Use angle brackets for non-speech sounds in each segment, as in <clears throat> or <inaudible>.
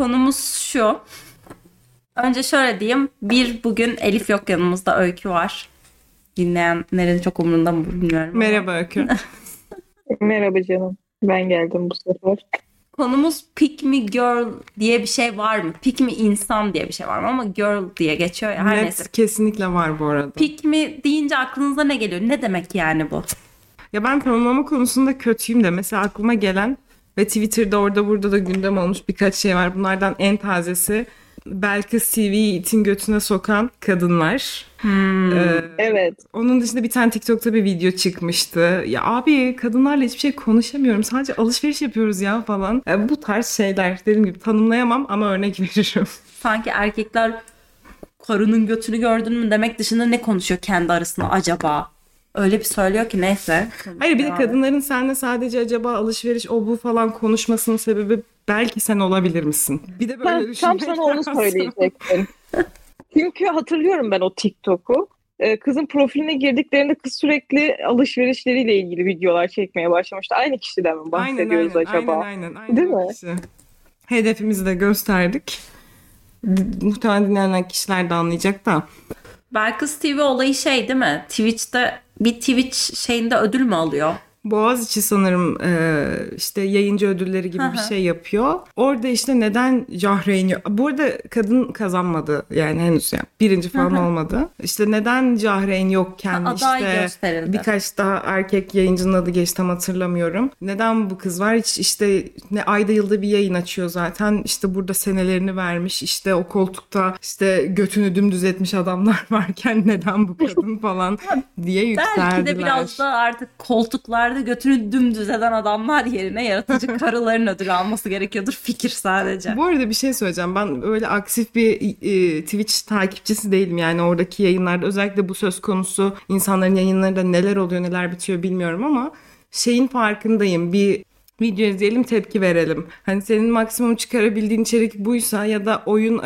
Konumuz şu. Önce şöyle diyeyim. Bir bugün Elif yok yanımızda Öykü var. Dinleyenlerin çok umurunda mı bilmiyorum. ama. Merhaba Öykü. <laughs> Merhaba canım. Ben geldim bu sefer. Konumuz pick me girl diye bir şey var mı? Pick me insan diye bir şey var mı? Ama girl diye geçiyor ya. Her Net neyse. kesinlikle var bu arada. Pick me deyince aklınıza ne geliyor? Ne demek yani bu? Ya ben tanımlama konusunda kötüyüm de mesela aklıma gelen ve Twitter'da orada burada da gündem olmuş birkaç şey var. Bunlardan en tazesi Belkıs TV'yi itin götüne sokan kadınlar. Ee, Evet. onun dışında bir tane TikTok'ta bir video çıkmıştı. Ya abi kadınlarla hiçbir şey konuşamıyorum. Sadece alışveriş yapıyoruz ya falan. Ya bu tarz şeyler dediğim gibi tanımlayamam ama örnek <laughs> veririm. Sanki erkekler karının götünü gördün mü demek dışında ne konuşuyor kendi arasında acaba? Öyle bir söylüyor ki neyse. Hayır bir de kadınların seninle sadece acaba alışveriş o bu falan konuşmasının sebebi belki sen olabilir misin? Bir de böyle Ben tam sana onu söyleyecektim. <laughs> Çünkü hatırlıyorum ben o TikTok'u. Ee, Kızın profiline girdiklerinde kız sürekli alışverişleriyle ilgili videolar çekmeye başlamıştı. Aynı kişiden mi bahsediyoruz aynen, acaba? aynen aynen. aynen Değil mi? kişi. Hedefimizi de gösterdik. Muhtemelen dinleyen kişiler de anlayacak da. Belkıs TV olayı şey değil mi? Twitch'te bir Twitch şeyinde ödül mü alıyor? Boğaziçi sanırım e, işte yayıncı ödülleri gibi bir şey yapıyor. Orada işte neden Cahreyn yok? Bu arada kadın kazanmadı yani henüz yani birinci falan olmadı. İşte neden Cahreyn yokken Ha, işte gösterildi. birkaç daha erkek yayıncının adı geçti tam hatırlamıyorum. Neden bu kız var? Hiç işte ne ayda yılda bir yayın açıyor zaten. İşte burada senelerini vermiş. işte o koltukta işte götünü dümdüz etmiş adamlar <laughs> varken neden bu kadın falan diye yükseldiler. Belki de biraz da artık koltuklarda götünü dümdüz eden adamlar yerine yaratıcı <laughs> karıların ödül alması gerekiyordur. Fikir sadece. Bu arada bir şey söyleyeceğim. Ben öyle aktif bir e, Twitch takipçisi değilim. Yani oradaki yayınlarda özellikle bu söz konusu insanların yayınlarında neler oluyor neler bitiyor bilmiyorum ama şeyin farkındayım. Bir video izleyelim tepki verelim. Hani senin maksimum çıkarabildiğin içerik buysa ya da oyun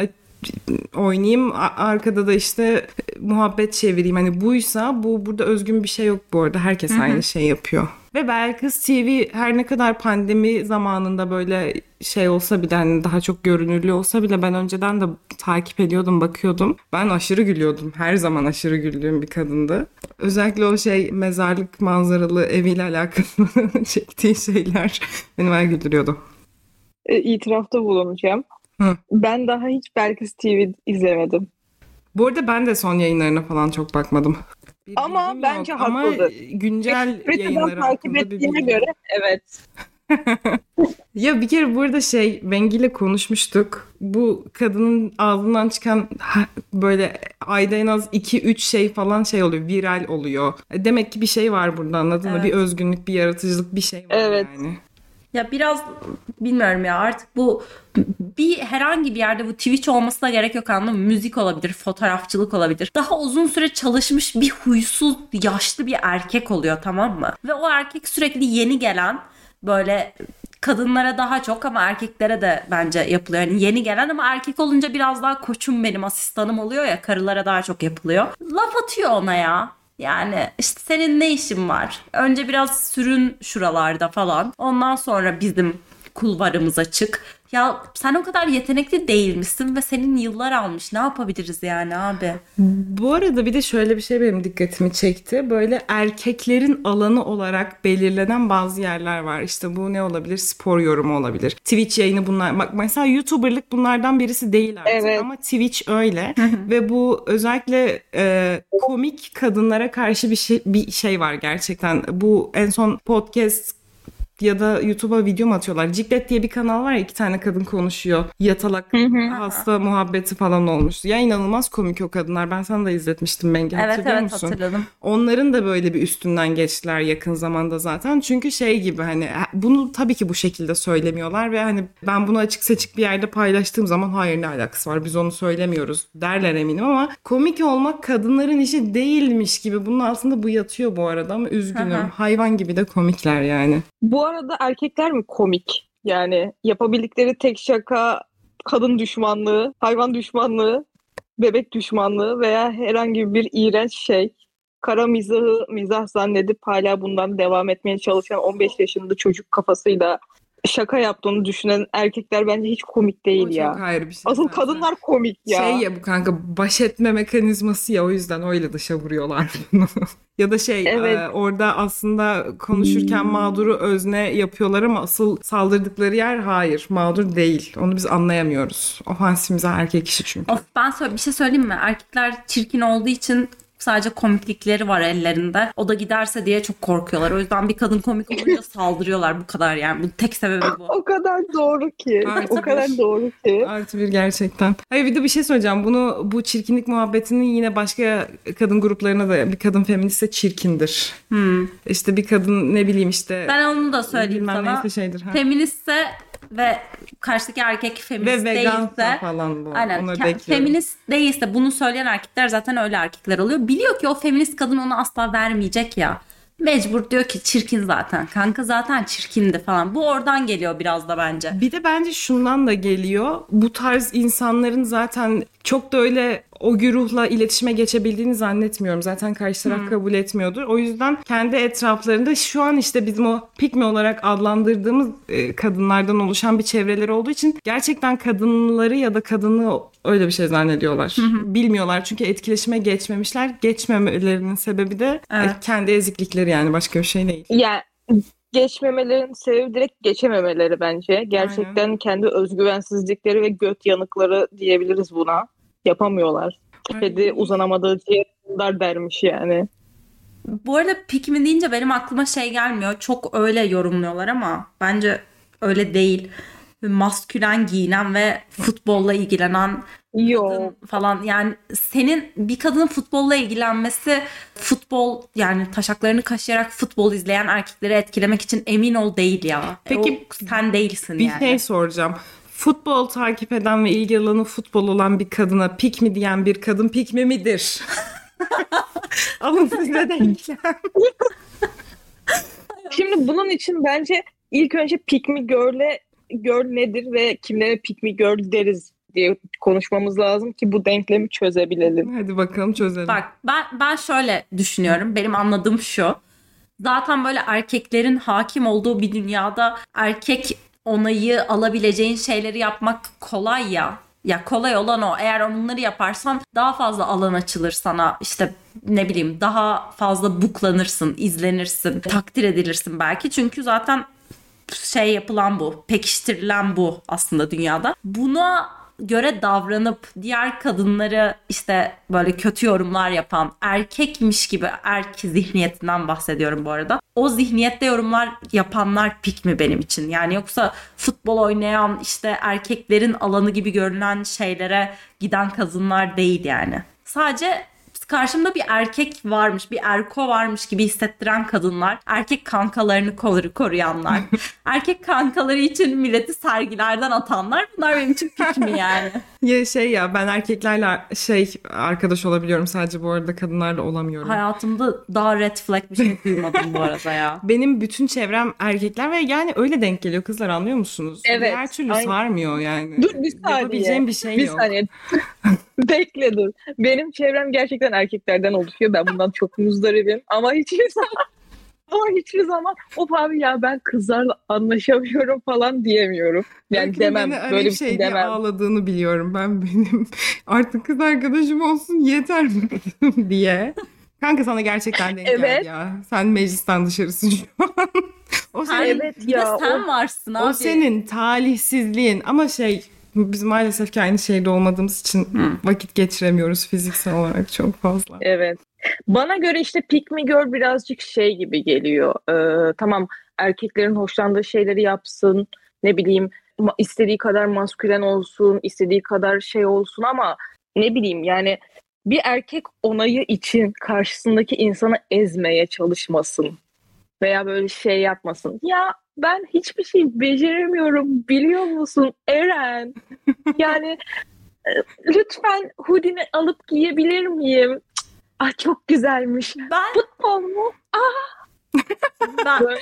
oynayayım arkada da işte e, muhabbet çevireyim. Hani buysa bu burada özgün bir şey yok bu arada. Herkes aynı şey yapıyor. Ve Belkıs TV her ne kadar pandemi zamanında böyle şey olsa bile hani daha çok görünürlü olsa bile ben önceden de takip ediyordum, bakıyordum. Ben aşırı gülüyordum. Her zaman aşırı güldüğüm bir kadındı. Özellikle o şey mezarlık manzaralı eviyle alakalı <laughs> çektiği şeyler beni bayağı güldürüyordu. İtirafta bulunacağım. Hı. Ben daha hiç Belkıs TV izlemedim. Bu arada ben de son yayınlarına falan çok bakmadım. Bir Ama bence yok. Ama haklıdır. güncel Twitter'dan yayınları takip bilgim göre evet. <laughs> Ya bir kere burada şey Bengi ile konuşmuştuk. Bu kadının ağzından çıkan böyle ayda en az 2-3 şey falan şey oluyor. Viral oluyor. Demek ki bir şey var burada anladın mı? Evet. Bir özgünlük, bir yaratıcılık bir şey var Evet. yani. Ya biraz bilmiyorum ya artık bu bir herhangi bir yerde bu Twitch olmasına gerek yok anladın mı? Müzik olabilir, fotoğrafçılık olabilir. Daha uzun süre çalışmış bir huysuz, yaşlı bir erkek oluyor tamam mı? Ve o erkek sürekli yeni gelen böyle kadınlara daha çok ama erkeklere de bence yapılıyor. Yani yeni gelen ama erkek olunca biraz daha koçum benim asistanım oluyor ya karılara daha çok yapılıyor. Laf atıyor ona ya. Yani işte senin ne işin var? Önce biraz sürün şuralarda falan. Ondan sonra bizim kulvarımıza çık. Ya sen o kadar yetenekli değilmişsin ve senin yıllar almış. Ne yapabiliriz yani abi? Bu arada bir de şöyle bir şey benim dikkatimi çekti. Böyle erkeklerin alanı olarak belirlenen bazı yerler var. İşte bu ne olabilir? Spor yorumu olabilir. Twitch yayını bunlar. Bak mesela YouTuber'lık bunlardan birisi değil artık Evet. ama Twitch öyle. Ve bu özellikle e, komik kadınlara karşı bir şey, bir şey var gerçekten. Bu en son podcast ya da YouTube'a video mu atıyorlar? Ciklet diye bir kanal var ya iki tane kadın konuşuyor. Yatalak hasta muhabbeti falan olmuştu. Ya inanılmaz komik o kadınlar. Ben sana da izletmiştim Bengi Evet hatırlıyor evet musun? hatırladım. Onların da böyle bir üstünden geçtiler yakın zamanda zaten. Çünkü şey gibi hani bunu tabii ki bu şekilde söylemiyorlar ve hani ben bunu açık seçik bir yerde paylaştığım zaman hayır ne alakası var biz onu söylemiyoruz derler eminim ama komik olmak kadınların işi değilmiş gibi bunun altında bu yatıyor bu arada ama üzgünüm. Hayvan gibi de komikler yani. Bu arada erkekler mi komik? Yani yapabildikleri tek şaka kadın düşmanlığı, hayvan düşmanlığı, bebek düşmanlığı veya herhangi bir iğrenç şey. Kara mizahı mizah zannedip hala bundan devam etmeye çalışan 15 yaşında çocuk kafasıyla şaka yaptığını düşünen erkekler bence hiç komik değil O ya. çok ayrı bir şey. Asıl zaten. kadınlar komik ya. Şey ya bu kanka baş etme mekanizması ya o yüzden öyle dışa vuruyorlar <laughs> bunu. ya da şey Evet. e, orada aslında konuşurken mağduru özne yapıyorlar ama asıl saldırdıkları yer hayır mağdur değil. Onu biz anlayamıyoruz. Ofansif erkek işi çünkü. Of ben sö- bir şey söyleyeyim mi? Erkekler çirkin olduğu için sadece komiklikleri var ellerinde. O da giderse diye çok korkuyorlar. O yüzden bir kadın komik olunca saldırıyorlar bu kadar yani. Bu tek sebebi bu. O kadar doğru ki. Artık o kadar bir- doğru ki. Artı bir gerçekten. Hayır bir de bir şey söyleyeceğim. Bunu bu çirkinlik muhabbetini yine başka kadın gruplarına da bir kadın feministse çirkindir. Hmm. İşte bir kadın ne bileyim işte Ben onu da söyleyeyim sana. neyse şeydir. Ha. Feministse ve karşıdaki erkek feminist Ve değilse falan bu. Aynen. Ke- bekliyorum. Feminist değilse bunu söyleyen erkekler zaten öyle erkekler oluyor. Biliyor ki o feminist kadın onu asla vermeyecek ya. Mecbur diyor ki çirkin zaten. Kanka zaten çirkindi falan. Bu oradan geliyor biraz da bence. Bir de bence şundan da geliyor. Bu tarz insanların zaten çok da öyle o güruhla iletişime geçebildiğini zannetmiyorum. Zaten karşı taraf kabul etmiyordur. O yüzden kendi etraflarında şu an işte bizim o pikmi olarak adlandırdığımız e, kadınlardan oluşan bir çevreleri olduğu için gerçekten kadınları ya da kadını öyle bir şey zannediyorlar. Bilmiyorlar çünkü etkileşime geçmemişler. Geçmemelerinin sebebi de e, Evet. kendi eziklikleri yani başka bir şey değil. Yani geçmemelerin sebebi direkt geçememeleri bence. Gerçekten kendi özgüvensizlikleri ve göt yanıkları diyebiliriz buna. Yapamıyorlar. Kedi uzanamadığı ciğer dermiş yani. Bu arada pikmin deyince benim aklıma şey gelmiyor. Çok öyle yorumluyorlar ama bence öyle değil. Maskülen giyinen ve futbolla ilgilenen kadın falan yani senin bir kadının futbolla ilgilenmesi futbol yani taşaklarını kaşıyarak futbol izleyen erkekleri etkilemek için emin ol değil ya. Peki, O sen değilsin Bir yani. şey soracağım. Futbol takip eden ve ilgi alanı futbol olan bir kadına pik mi diyen bir kadın pik mi midir? <laughs> Alın size denklem. Şimdi bunun için bence ilk önce pick me girl'e girl nedir ve kimlere pick me girl deriz diye konuşmamız lazım ki bu denklemi çözebilelim. Hadi bakalım çözelim. Bak ben ben şöyle düşünüyorum. Benim anladığım şu. Zaten böyle erkeklerin hakim olduğu bir dünyada erkek onayı alabileceğin şeyleri yapmak kolay ya. Ya kolay olan o. Eğer bunları yaparsan daha fazla alan açılır sana. İşte ne bileyim daha fazla buklanırsın, izlenirsin, takdir edilirsin belki. Çünkü zaten şey yapılan bu, pekiştirilen bu aslında dünyada. Buna göre davranıp diğer kadınları işte böyle kötü yorumlar yapan erkekmiş gibi erk zihniyetinden bahsediyorum bu arada. O zihniyette yorumlar yapanlar pik mi benim için? Yani yoksa futbol oynayan işte erkeklerin alanı gibi görünen şeylere giden kadınlar değil yani. Sadece karşımda bir erkek varmış, bir erko varmış gibi hissettiren kadınlar, erkek kankalarını koru, koruyanlar, <laughs> erkek kankaları için milleti sergilerden atanlar bunlar benim için pik mi yani? <laughs> Ya şey ya ben erkeklerle şey arkadaş olabiliyorum sadece bu arada kadınlarla olamıyorum. Hayatımda daha red flag bir şey duymadım bu arada ya. <laughs> Benim bütün çevrem erkekler ve yani öyle denk geliyor kızlar anlıyor musunuz? Evet, Diğer türlü aynen. sarmıyor yani. Dur bir saniye. Yapabileceğim bir şey bir yok. saniye. Bekle dur. Benim çevrem gerçekten erkeklerden oluşuyor. Ben bundan çok muzdaribim. Ama hiçbir zaman ama hiçbir zaman of abi ya ben kızlarla anlaşamıyorum falan diyemiyorum. Yani Belki de demem. beni arayıp Böyle bir şey şey demem. ağladığını biliyorum. Ben benim <laughs> artık kız arkadaşım olsun yeter bıktım <laughs> diye. Kanka sana gerçekten denk geldi Evet. ya. Sen meclisten dışarısın şu an. <laughs> o senin, Evet bir de ya, sen o- varsın o abi. senin talihsizliğin ama şey biz maalesef ki aynı şehirde olmadığımız için vakit geçiremiyoruz fiziksel olarak çok fazla. Evet. Bana göre işte pick me girl birazcık şey gibi geliyor. Ee, tamam erkeklerin hoşlandığı şeyleri yapsın. Ne bileyim istediği kadar maskülen olsun, istediği kadar şey olsun ama ne bileyim yani bir erkek onayı için karşısındaki insanı ezmeye çalışmasın. Veya böyle şey yapmasın. Ya ben hiçbir şey beceremiyorum biliyor musun Eren? Yani e, lütfen hoodie'ni alıp giyebilir miyim? Ay çok güzelmiş. Ben, Futbol mu? <laughs> ben Böyle-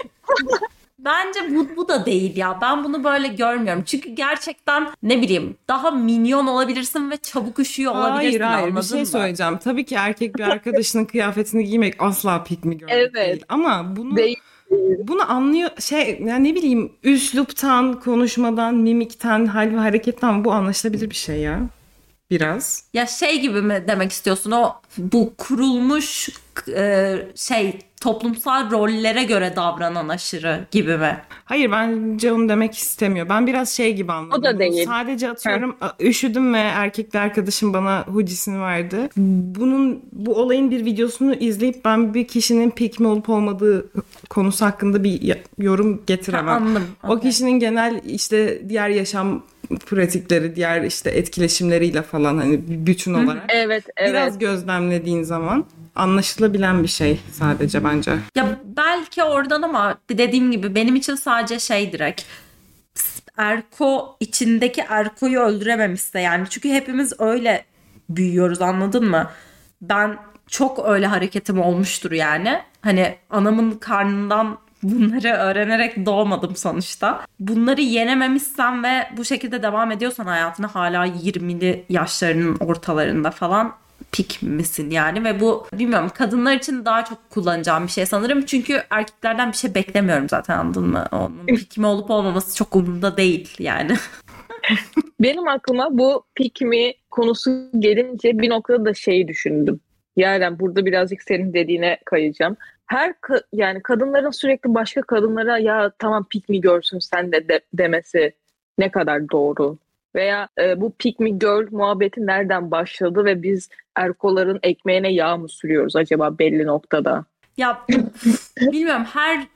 Bence bu, bu da değil ya. Ben bunu böyle görmüyorum. Çünkü gerçekten ne bileyim daha minyon olabilirsin ve çabuk üşüyor olabilirsin Hayır hayır bir şey mı? söyleyeceğim. Tabii ki erkek bir arkadaşının kıyafetini giymek asla pick me girl Evet. değil. Ama bunu Değil. Bunu anlıyor şey yani ne bileyim üsluptan, konuşmadan, mimikten, hal ve hareketten bu anlaşılabilir bir şey ya. Biraz. Ya şey gibi mi demek istiyorsun o bu kurulmuş e, şey toplumsal rollere göre davranan aşırı gibi mi? Hayır bence onu demek istemiyor. Ben biraz şey gibi anladım. O da değil. Sadece atıyorum üşüdüm ve erkekli arkadaşım bana hoodie'sini verdi. Bunun bu olayın bir videosunu izleyip ben bir kişinin pik mi olup olmadığı konusu hakkında bir yorum getiremem. Ha, anladım. O Okey. kişinin genel işte diğer yaşam pratikleri, diğer işte etkileşimleriyle falan hani bütün olarak Evet, evet. biraz gözlemlediğin zaman anlaşılabilen bir şey sadece bence. Ya belki oradan ama dediğim gibi benim için sadece şey direkt Erko içindeki Erko'yu öldürememişse yani çünkü hepimiz öyle büyüyoruz anladın mı? Ben çok öyle hareketim olmuştur yani. Hani anamın karnından bunları öğrenerek doğmadım sonuçta. Bunları yenememişsen ve bu şekilde devam ediyorsan hayatına hala 20'li yaşlarının ortalarında falan pik misin yani ve bu bilmiyorum kadınlar için daha çok kullanacağım bir şey sanırım çünkü erkeklerden bir şey beklemiyorum zaten anladın mı? Onun pik mi olup olmaması çok umurumda değil yani. <laughs> Benim aklıma bu pick me konusu gelince bir noktada da şeyi düşündüm. Yani burada birazcık senin dediğine kayacağım. Her ka- yani kadınların sürekli başka kadınlara ya tamam pick me görsün sen de, de demesi ne kadar doğru? Veya e, bu pick me girl muhabbeti nereden başladı ve biz erkoların ekmeğine yağ mı sürüyoruz acaba belli noktada? Ya bilmiyorum her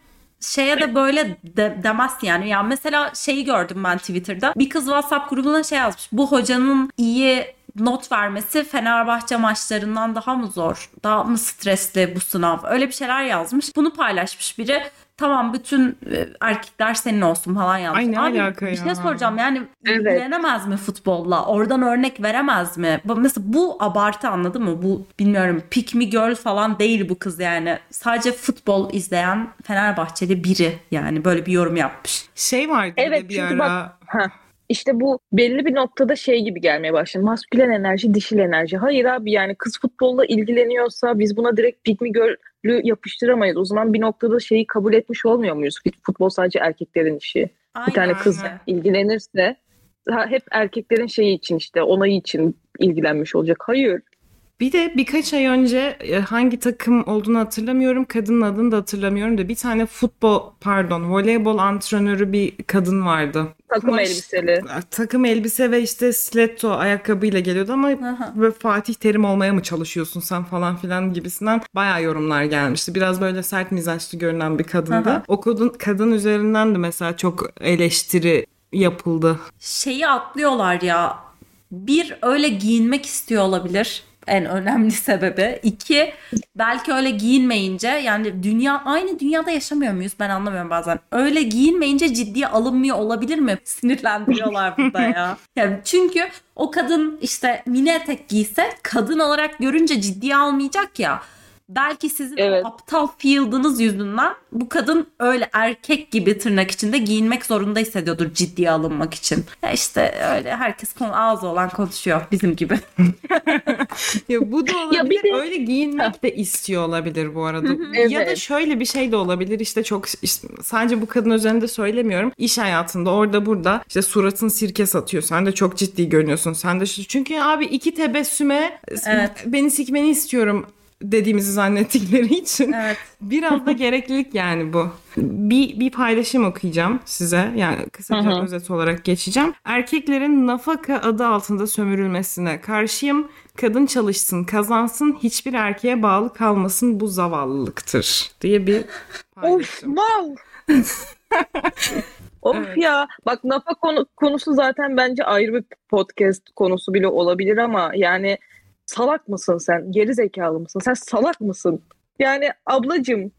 şeye de böyle de, demezsin yani. Ya mesela şeyi gördüm ben Twitter'da. Bir kız WhatsApp grubuna şey yazmış. Bu hocanın iyi not vermesi Fenerbahçe maçlarından daha mı zor? Daha mı stresli bu sınav? Öyle bir şeyler yazmış. Bunu paylaşmış biri. Tamam bütün e, erkekler senin olsun falan yazmış. Ay ne Abi, alaka bir şey ya? soracağım yani Evet. ilgilenemez mi futbolla? Oradan örnek veremez mi? Bu- Mesela bu abartı anladın mı? Bu bilmiyorum pick me girl falan değil bu kız yani. Sadece futbol izleyen Fenerbahçeli biri yani böyle bir yorum yapmış. Şey vardı bir Evet, bir çünkü ara. bak- Ha. İşte bu belli bir noktada şey gibi gelmeye başladı. Maskülen enerji, dişil enerji. Hayır abi yani kız futbolla ilgileniyorsa biz buna direkt pick me girl'ü yapıştıramayız. O zaman bir noktada şeyi kabul etmiş olmuyor muyuz? Futbol sadece erkeklerin işi. Bir tane kız Aynen. ilgilenirse hep erkeklerin şeyi için işte onayı için ilgilenmiş olacak. Hayır. Bir de birkaç ay önce e, hangi takım olduğunu hatırlamıyorum. Kadının adını da hatırlamıyorum da bir tane futbol pardon voleybol antrenörü bir kadın vardı. Takım Kumaş- elbiseli. Takım elbise ve işte stiletto ayakkabıyla geliyordu ama böyle Fatih Terim olmaya mı çalışıyorsun sen falan filan gibisinden bayağı yorumlar gelmişti. Biraz böyle sert mizaçlı görünen bir kadındı. Aha. O kadın, kadın üzerinden de mesela çok eleştiri yapıldı. Şeyi atlıyorlar ya. Bir öyle giyinmek istiyor olabilir. En önemli sebebi. İki belki öyle giyinmeyince yani dünya aynı dünyada yaşamıyor muyuz ben anlamıyorum bazen. Öyle giyinmeyince ciddiye alınmıyor olabilir mi? <laughs> Sinirlendiriyorlar burada ya. <laughs> Yani çünkü o kadın işte mini etek giyse kadın olarak görünce ciddiye almayacak ya. Belki sizin Evet. aptal field'ınız yüzünden bu kadın öyle erkek gibi tırnak içinde giyinmek zorunda hissediyordur ciddiye alınmak için. Ya işte öyle herkes konu ağzı olan konuşuyor bizim gibi. <laughs> Ya bu da olabilir. Ya bir de- Öyle giyinmek de istiyor olabilir bu arada. Ya da Evet. şöyle bir şey de olabilir. İşte çok işte sadece bu kadın üzerinde söylemiyorum. İş hayatında orada burada işte suratın sirke satıyor. Sen de çok ciddi görünüyorsun. Sen de çünkü abi iki tebessüme Evet. beni sikmeni istiyorum dediğimizi zannettikleri <laughs> için Evet. biraz da <laughs> gereklilik yani bu. Bir, bir paylaşım okuyacağım size. Yani kısaca Hı hı. özet olarak geçeceğim. Erkeklerin nafaka adı altında sömürülmesine karşıyım. Kadın çalışsın, kazansın, hiçbir erkeğe bağlı kalmasın bu zavallılıktır diye bir Of paylaşım. wow. <laughs> of Evet. ya. Bak NAFA konu, konusu zaten bence ayrı bir podcast konusu bile olabilir ama yani salak mısın sen? Geri zekalı mısın? Sen salak mısın? Yani ablacım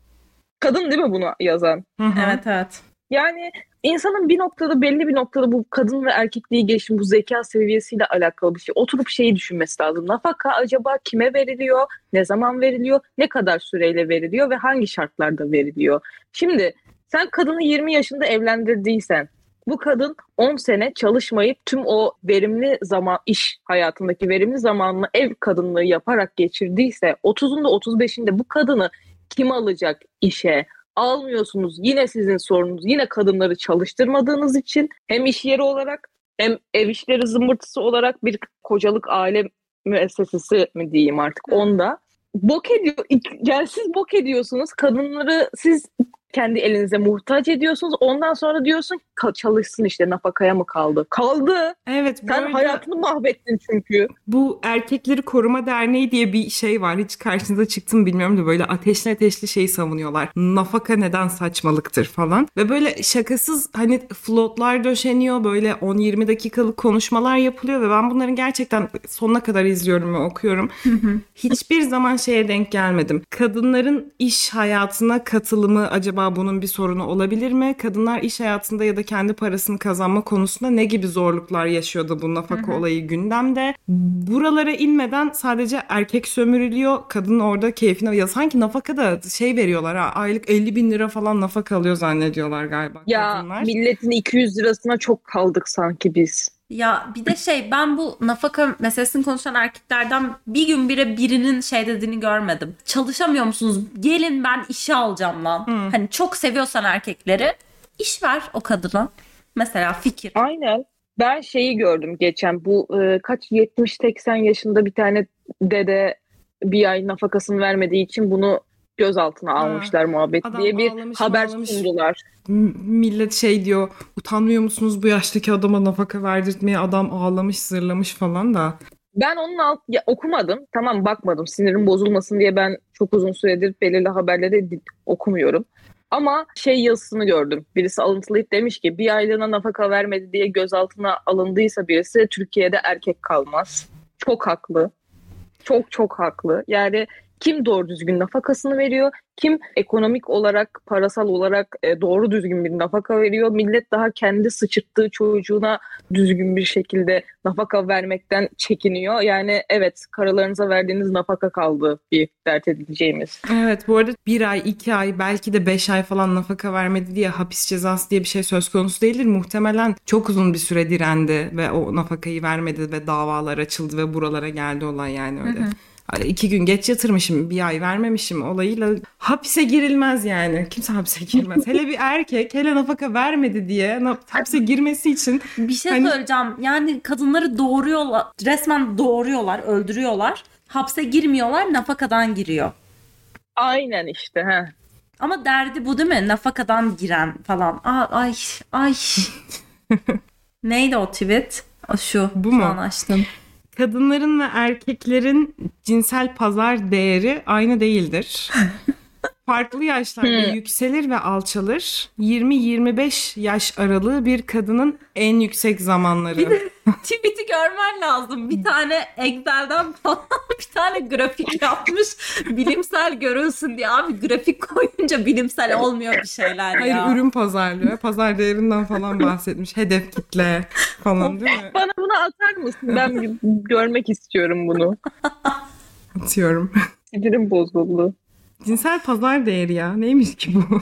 kadın değil mi bunu yazan? Evet evet. Yani insanın bir noktada belli bir noktada bu kadın ve erkekliği geçim bu zeka seviyesiyle alakalı bir şey. Oturup şeyi düşünmesi lazım. Nafaka acaba kime veriliyor? Ne zaman veriliyor? Ne kadar süreyle veriliyor ve hangi şartlarda veriliyor? Şimdi sen kadını 20 yaşında evlendirdiysen bu kadın 10 sene çalışmayıp tüm o verimli zaman iş hayatındaki verimli zamanını ev kadınlığı yaparak geçirdiyse 30'unda 35'inde bu kadını kim alacak işe? almıyorsunuz. Yine sizin sorunuz. Yine kadınları çalıştırmadığınız için hem iş yeri olarak hem ev işleri zımbırtısı olarak bir kocalık aile müessesesi mi diyeyim artık onda. Bok ediyor, yani siz bok ediyorsunuz. Kadınları siz kendi elinize muhtaç ediyorsunuz. Ondan sonra diyorsun çalışsın işte nafakaya mı kaldı? Kaldı. Evet. Sen hayatını mahvettin çünkü. Bu Erkekleri Koruma Derneği diye bir şey var. Hiç karşınıza çıktı mı bilmiyorum da böyle ateşli ateşli şeyi savunuyorlar. Nafaka neden saçmalıktır falan. Ve böyle şakasız hani flotlar döşeniyor. Böyle 10-20 dakikalık konuşmalar yapılıyor ve ben bunların gerçekten sonuna kadar izliyorum ve okuyorum. Hiçbir zaman şeye denk gelmedim. Kadınların iş hayatına katılımı acaba bunun bir sorunu olabilir mi? Kadınlar iş hayatında ya da kendi parasını kazanma konusunda ne gibi zorluklar yaşıyordu bu nafaka Hı-hı. olayı gündemde? Buralara inmeden sadece erkek sömürülüyor. Kadın orada keyfine ya sanki nafaka da şey veriyorlar ha aylık 50 bin lira falan nafaka alıyor zannediyorlar galiba ya, kadınlar. milletin 200 lirasına çok kaldık sanki biz. Ya bir de şey ben bu nafaka meselesini konuşan erkeklerden bir gün bire birinin şey dediğini görmedim. Çalışamıyor musunuz? Gelin ben işe alacağım lan. Hmm. Hani çok seviyorsan erkekleri iş ver o kadına. Mesela fikir. Aynen. Ben şeyi gördüm geçen bu e, kaç 70-80 yaşında bir tane dede bir ay nafakasını vermediği için bunu gözaltına almışlar muhabbet Adam diye bir ağlamış, haber ağlamış. sundular. Millet şey diyor utanmıyor musunuz bu yaştaki adama nafaka verdirtmeye adam ağlamış zırlamış falan da. Ben onun alt ya, okumadım. Tamam bakmadım. Sinirim bozulmasın diye ben çok uzun süredir belirli haberleri okumuyorum. Ama şey yazısını gördüm. Birisi alıntılayıp demiş ki bir aylığına nafaka vermedi diye gözaltına alındıysa birisi Türkiye'de erkek kalmaz. Çok haklı. Çok çok haklı. Yani kim doğru düzgün nafakasını veriyor, kim ekonomik olarak, parasal olarak e, doğru düzgün bir nafaka veriyor. Millet daha kendi sıçırttığı çocuğuna düzgün bir şekilde nafaka vermekten çekiniyor. Yani evet karalarınıza verdiğiniz nafaka kaldı bir dert edileceğimiz. Evet bu arada bir ay, iki ay belki de beş ay falan nafaka vermedi diye hapis cezası diye bir şey söz konusu değildir. Muhtemelen çok uzun bir süre direndi ve o nafakayı vermedi ve davalar açıldı ve buralara geldi olay yani öyle. Hı hı iki gün geç yatırmışım bir ay vermemişim olayıyla hapise girilmez yani. Kimse hapise girmez. hele bir erkek hele nafaka vermedi diye hapse girmesi için. Bir şey hani... söyleyeceğim. Yani kadınları doğuruyorlar. Resmen doğuruyorlar, öldürüyorlar. Hapse girmiyorlar, nafakadan giriyor. Aynen işte. He. Ama derdi bu değil mi? Nafakadan giren falan. Aa, ay ay. <laughs> Neydi o tweet? O şu. Bu mu? açtım kadınların ve erkeklerin cinsel pazar değeri aynı değildir. <laughs> Farklı yaşlarda yükselir ve alçalır. 20-25 yaş aralığı bir kadının en yüksek zamanları. Bir de tweet'i görmen lazım. Bir tane Excel'den falan <laughs> bir tane grafik yapmış. Bilimsel görünsün diye. Abi grafik koyunca bilimsel olmuyor bir şeyler Hayır, ya. Hayır ürün pazarlıyor. Pazar değerinden falan bahsetmiş. Hedef kitle falan değil mi? Bana bunu atar mısın? Ben görmek istiyorum bunu. Atıyorum. Sinirim bozuldu. Cinsel pazar değeri ya. Neymiş ki bu?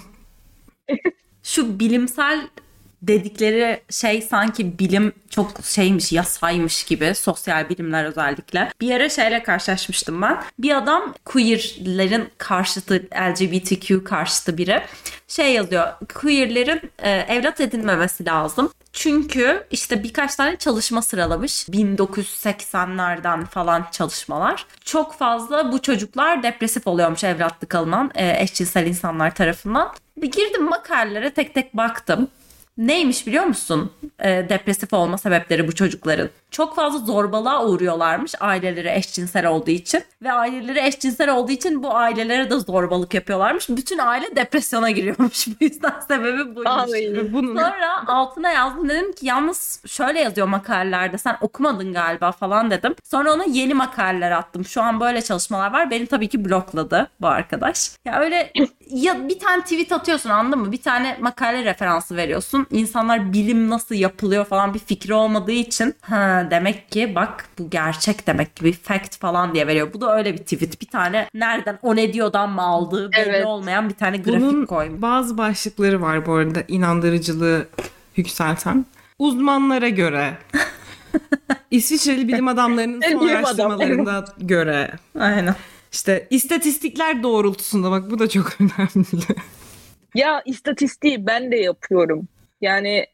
Şu bilimsel dedikleri şey sanki bilim çok şeymiş yasaymış gibi sosyal bilimler özellikle. Bir ara şeyle karşılaşmıştım ben. Bir adam queerlerin karşıtı LGBTQ karşıtı biri şey yazıyor. Queerlerin e, evlat edinmemesi lazım. Çünkü işte birkaç tane çalışma sıralamış. 1980'lerden falan çalışmalar. Çok fazla bu çocuklar depresif oluyormuş evlatlık alınan e, eşcinsel insanlar tarafından. Girdim makalelere tek tek baktım. Neymiş biliyor musun? E, depresif olma sebepleri bu çocukların. Çok fazla zorbalığa uğruyorlarmış aileleri eşcinsel olduğu için. Ve aileleri eşcinsel olduğu için bu ailelere de zorbalık yapıyorlarmış. Bütün aile depresyona giriyormuş. <laughs> Bu yüzden sebebi buymuş. Bunun... Sonra altına yazdım dedim ki yalnız şöyle yazıyor makalelerde sen okumadın galiba falan dedim. Sonra ona yeni makaleler attım. Şu an böyle çalışmalar var. Beni tabii ki blokladı bu arkadaş. Ya öyle ya bir tane tweet atıyorsun anladın mı? Bir tane makale referansı veriyorsun. İnsanlar bilim nasıl yapılıyor falan bir fikri olmadığı için ha demek ki bak bu gerçek demek ki bir fact falan diye veriyor. Bu da öyle bir tweet. Bir tane nereden o ne diyordan mı aldığı belli evet. olmayan bir tane grafik Bunun koymuş. bazı başlıkları var bu arada inandırıcılığı yükselten. Uzmanlara göre <laughs> İsviçreli bilim adamlarının son araştırmalarına göre. Aynen. İşte istatistikler doğrultusunda bak bu da çok <laughs> önemli. Ya istatistiği ben de yapıyorum. Yani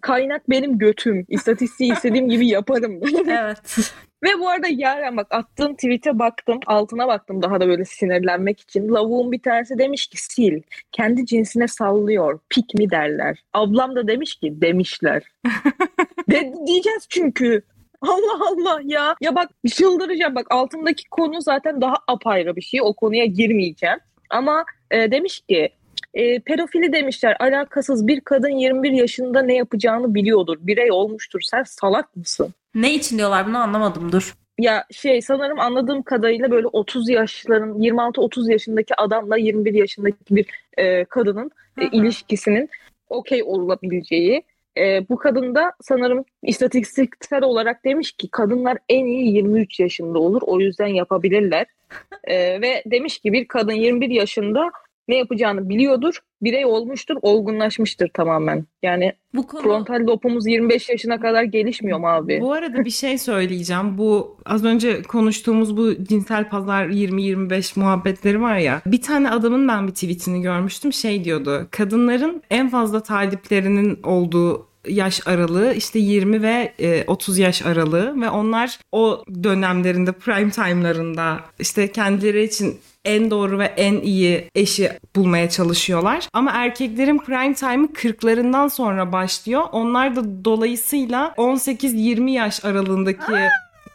kaynak benim götüm. İstatistiği istediğim gibi yaparım. <laughs> Evet. Ve bu arada Yaren bak attığın tweet'e baktım. Altına baktım daha da böyle sinirlenmek için. Lavuğun bir tanesi demiş ki sil. Kendi cinsine sallıyor. Pik mi derler. Ablam da demiş ki demişler. <laughs> De, diyeceğiz çünkü. Allah Allah ya. Ya bak çıldıracağım. Bak altındaki konu zaten daha apayrı bir şey. O konuya girmeyeceğim. Ama e, demiş ki e, pedofili demişler alakasız bir kadın 21 yaşında ne yapacağını biliyordur. Birey olmuştur. Sen salak mısın? Ne için diyorlar bunu anlamadım dur. Ya şey sanırım anladığım kadarıyla böyle 30 yaşların 26-30 yaşındaki adamla 21 yaşındaki bir e, kadının e, ilişkisinin okey olabileceği. E, bu kadın da sanırım istatistiksel olarak demiş ki kadınlar en iyi 23 yaşında olur o yüzden yapabilirler. <laughs> E, ve demiş ki bir kadın 21 yaşında ne yapacağını biliyordur, birey olmuştur, olgunlaşmıştır tamamen. Yani Bu konu frontal lobumuz 25 yaşına kadar gelişmiyor mu abi? Bu arada bir şey söyleyeceğim. Bu az önce konuştuğumuz bu cinsel pazar 20-25 muhabbetleri var ya. Bir tane adamın ben bir tweetini görmüştüm. Şey diyordu. Kadınların en fazla taliplerinin olduğu yaş aralığı işte 20 ve e, 30 yaş aralığı ve onlar o dönemlerinde prime time'larında işte kendileri için en doğru ve en iyi eşi bulmaya çalışıyorlar. Ama erkeklerin prime time'ı 40'larından sonra başlıyor. Onlar da dolayısıyla 18-20 yaş aralığındaki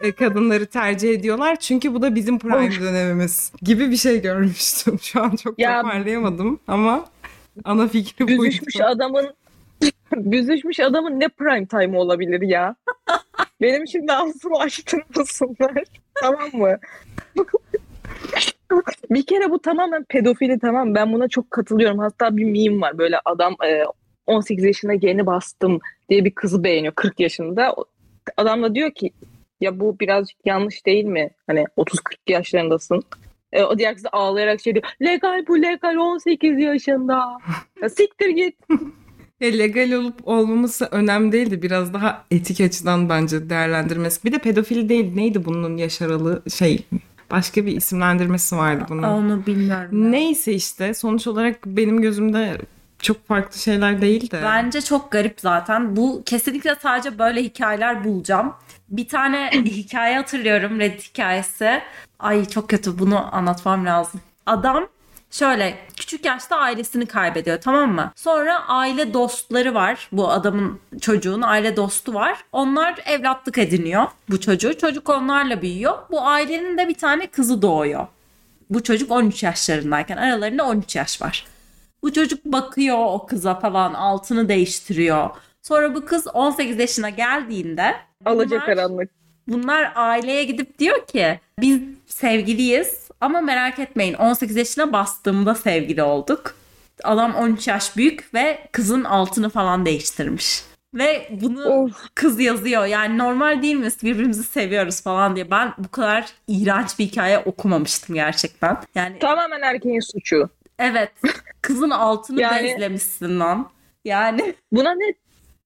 e, kadınları tercih ediyorlar. Çünkü bu da bizim prime Of. dönemimiz gibi bir şey görmüştüm. Şu an çok Ya- toparlayamadım ama ana fikri buydu. büzüşmüş adamın <laughs> büzüşmüş adamın ne prime time olabilir ya? Benim şimdi ağzımı açtırmasınlar. tamam mı? bir kere bu tamamen pedofili tamam ben buna çok katılıyorum. Hatta bir meme var böyle adam e, 18 yaşına yeni bastım diye bir kızı beğeniyor 40 yaşında. Adam da diyor ki ya bu birazcık yanlış değil mi? Hani 30-40 yaşlarındasın. E, o diğer kız ağlayarak şey diyor. Legal bu legal 18 yaşında. Ya siktir git. Ya legal olup olmaması önemli değildi. Biraz daha etik açıdan bence değerlendirmesi. Bir de pedofili değil. Neydi bunun yaş aralığı? Şey başka bir isimlendirmesi vardı bunun. onu bilmiyorum. Neyse işte sonuç olarak benim gözümde çok farklı şeyler değil de. Bence çok garip zaten. Bu kesinlikle sadece böyle hikayeler bulacağım. Bir tane <clears throat> hikaye hatırlıyorum Reddit hikayesi. Ay çok kötü bunu anlatmam lazım. Adam şöyle küçük yaşta ailesini kaybediyor tamam mı? Sonra aile dostları var. Bu adamın çocuğun aile dostu var. Onlar evlatlık ediniyor bu çocuğu. Çocuk onlarla büyüyor. Bu ailenin de bir tane kızı doğuyor. Bu çocuk 13 yaşlarındayken aralarında 13 yaş var. Bu çocuk bakıyor o kıza falan altını değiştiriyor. Sonra bu kız 18 yaşına geldiğinde Alacak bunlar, karanlık. bunlar aileye gidip diyor ki biz sevgiliyiz ama merak etmeyin 18 yaşına bastığımda sevgili olduk. Adam 13 yaş büyük ve kızın altını falan değiştirmiş. Ve bunu Of. kız yazıyor. Yani normal değil mi? Birbirimizi seviyoruz falan diye. Ben bu kadar iğrenç bir hikaye okumamıştım gerçekten. Yani Tamamen erkeğin suçu. Evet. Kızın altını Yani- bezlemişsin lan. Yani. Buna ne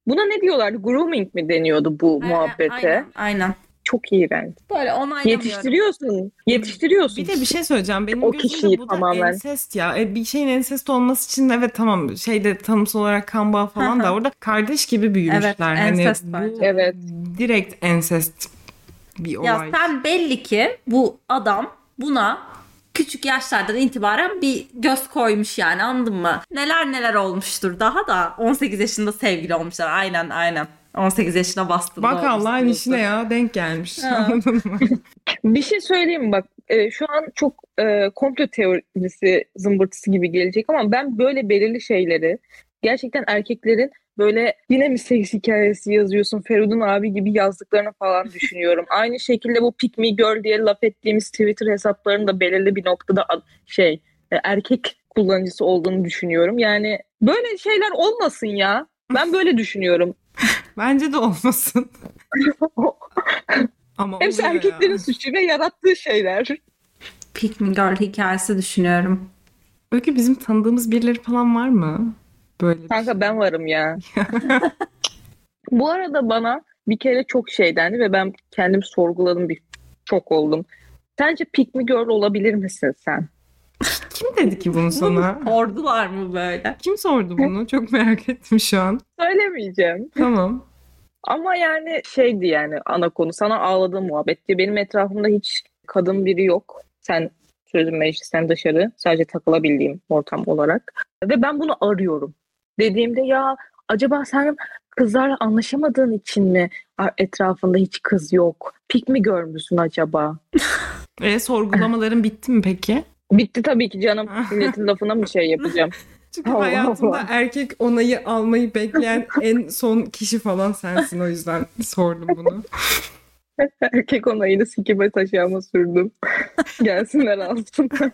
buna ne diyorlardı? Grooming mi deniyordu bu muhabbete? Aynen, aynen. Çok iğrenç. Böyle onaylamıyorum. Yetiştiriyorsun. Yetiştiriyorsun. Bir de bir şey söyleyeceğim. Benim O gözümde kişiyi bu da tamamen. ensest ya. E, bir şeyin ensest olması için evet tamam şeyde tanımsal olarak kan bağı falan da orada kardeş gibi büyümüşler. Evet, hani bu bence. Evet. direkt ensest bir olay. Ya sen belli ki bu adam buna küçük yaşlardan itibaren bir göz koymuş yani anladın mı? Neler neler olmuştur daha da 18 yaşında sevgili olmuşlar. Aynen aynen. 18 yaşına bastım. Bak Allah'ın işine ya denk gelmiş. Ha. <laughs> Anladın mı? Bir şey söyleyeyim mi? bak. e, şu an çok e, komplo teorisi zımbırtısı gibi gelecek ama ben böyle belirli şeyleri gerçekten erkeklerin böyle yine mi seks hikayesi yazıyorsun Feridun abi gibi yazdıklarını falan <laughs> düşünüyorum. Aynı şekilde bu pick me girl diye laf ettiğimiz Twitter hesaplarının da belirli bir noktada ad- şey e, erkek kullanıcısı olduğunu düşünüyorum. Yani böyle şeyler olmasın ya. Ben böyle düşünüyorum. <laughs> Bence de olmasın. <laughs> Ama Hepsi erkeklerin ya. suçu ve yarattığı şeyler. Pick Me Girl hikayesi düşünüyorum. Öykü bizim tanıdığımız birileri falan var mı? Böyle Kanka şey. ben varım ya. <laughs> Bu arada bana bir kere çok şey dendi ve ben kendim sorguladım bir çok oldum. Sence pick me girl olabilir misin sen? <laughs> Kim dedi ki bunu sana? Sordular mı böyle? Kim sordu bunu? Çok merak ettim şu an. Söylemeyeceğim. Tamam. Ama yani şeydi yani ana konu. Sana ağladığım muhabbetti. Benim etrafımda hiç kadın biri yok. Sen sözüm meclisten dışarı. Sadece takılabildiğim ortam olarak. Ve ben bunu arıyorum. Dediğimde ya acaba sen kızlarla anlaşamadığın için mi etrafında hiç kız yok? Pik mi görmüşsün acaba? <laughs> E, sorgulamaların bitti mi peki? Bitti tabii ki canım. <laughs> Milletin lafına mı şey yapacağım? Çünkü Allah hayatımda Allah. erkek onayı almayı bekleyen <laughs> en son kişi falan sensin o yüzden sordum bunu. <laughs> Erkek onayını sikime taşıyama sürdüm. <laughs> Gelsinler alsınlar.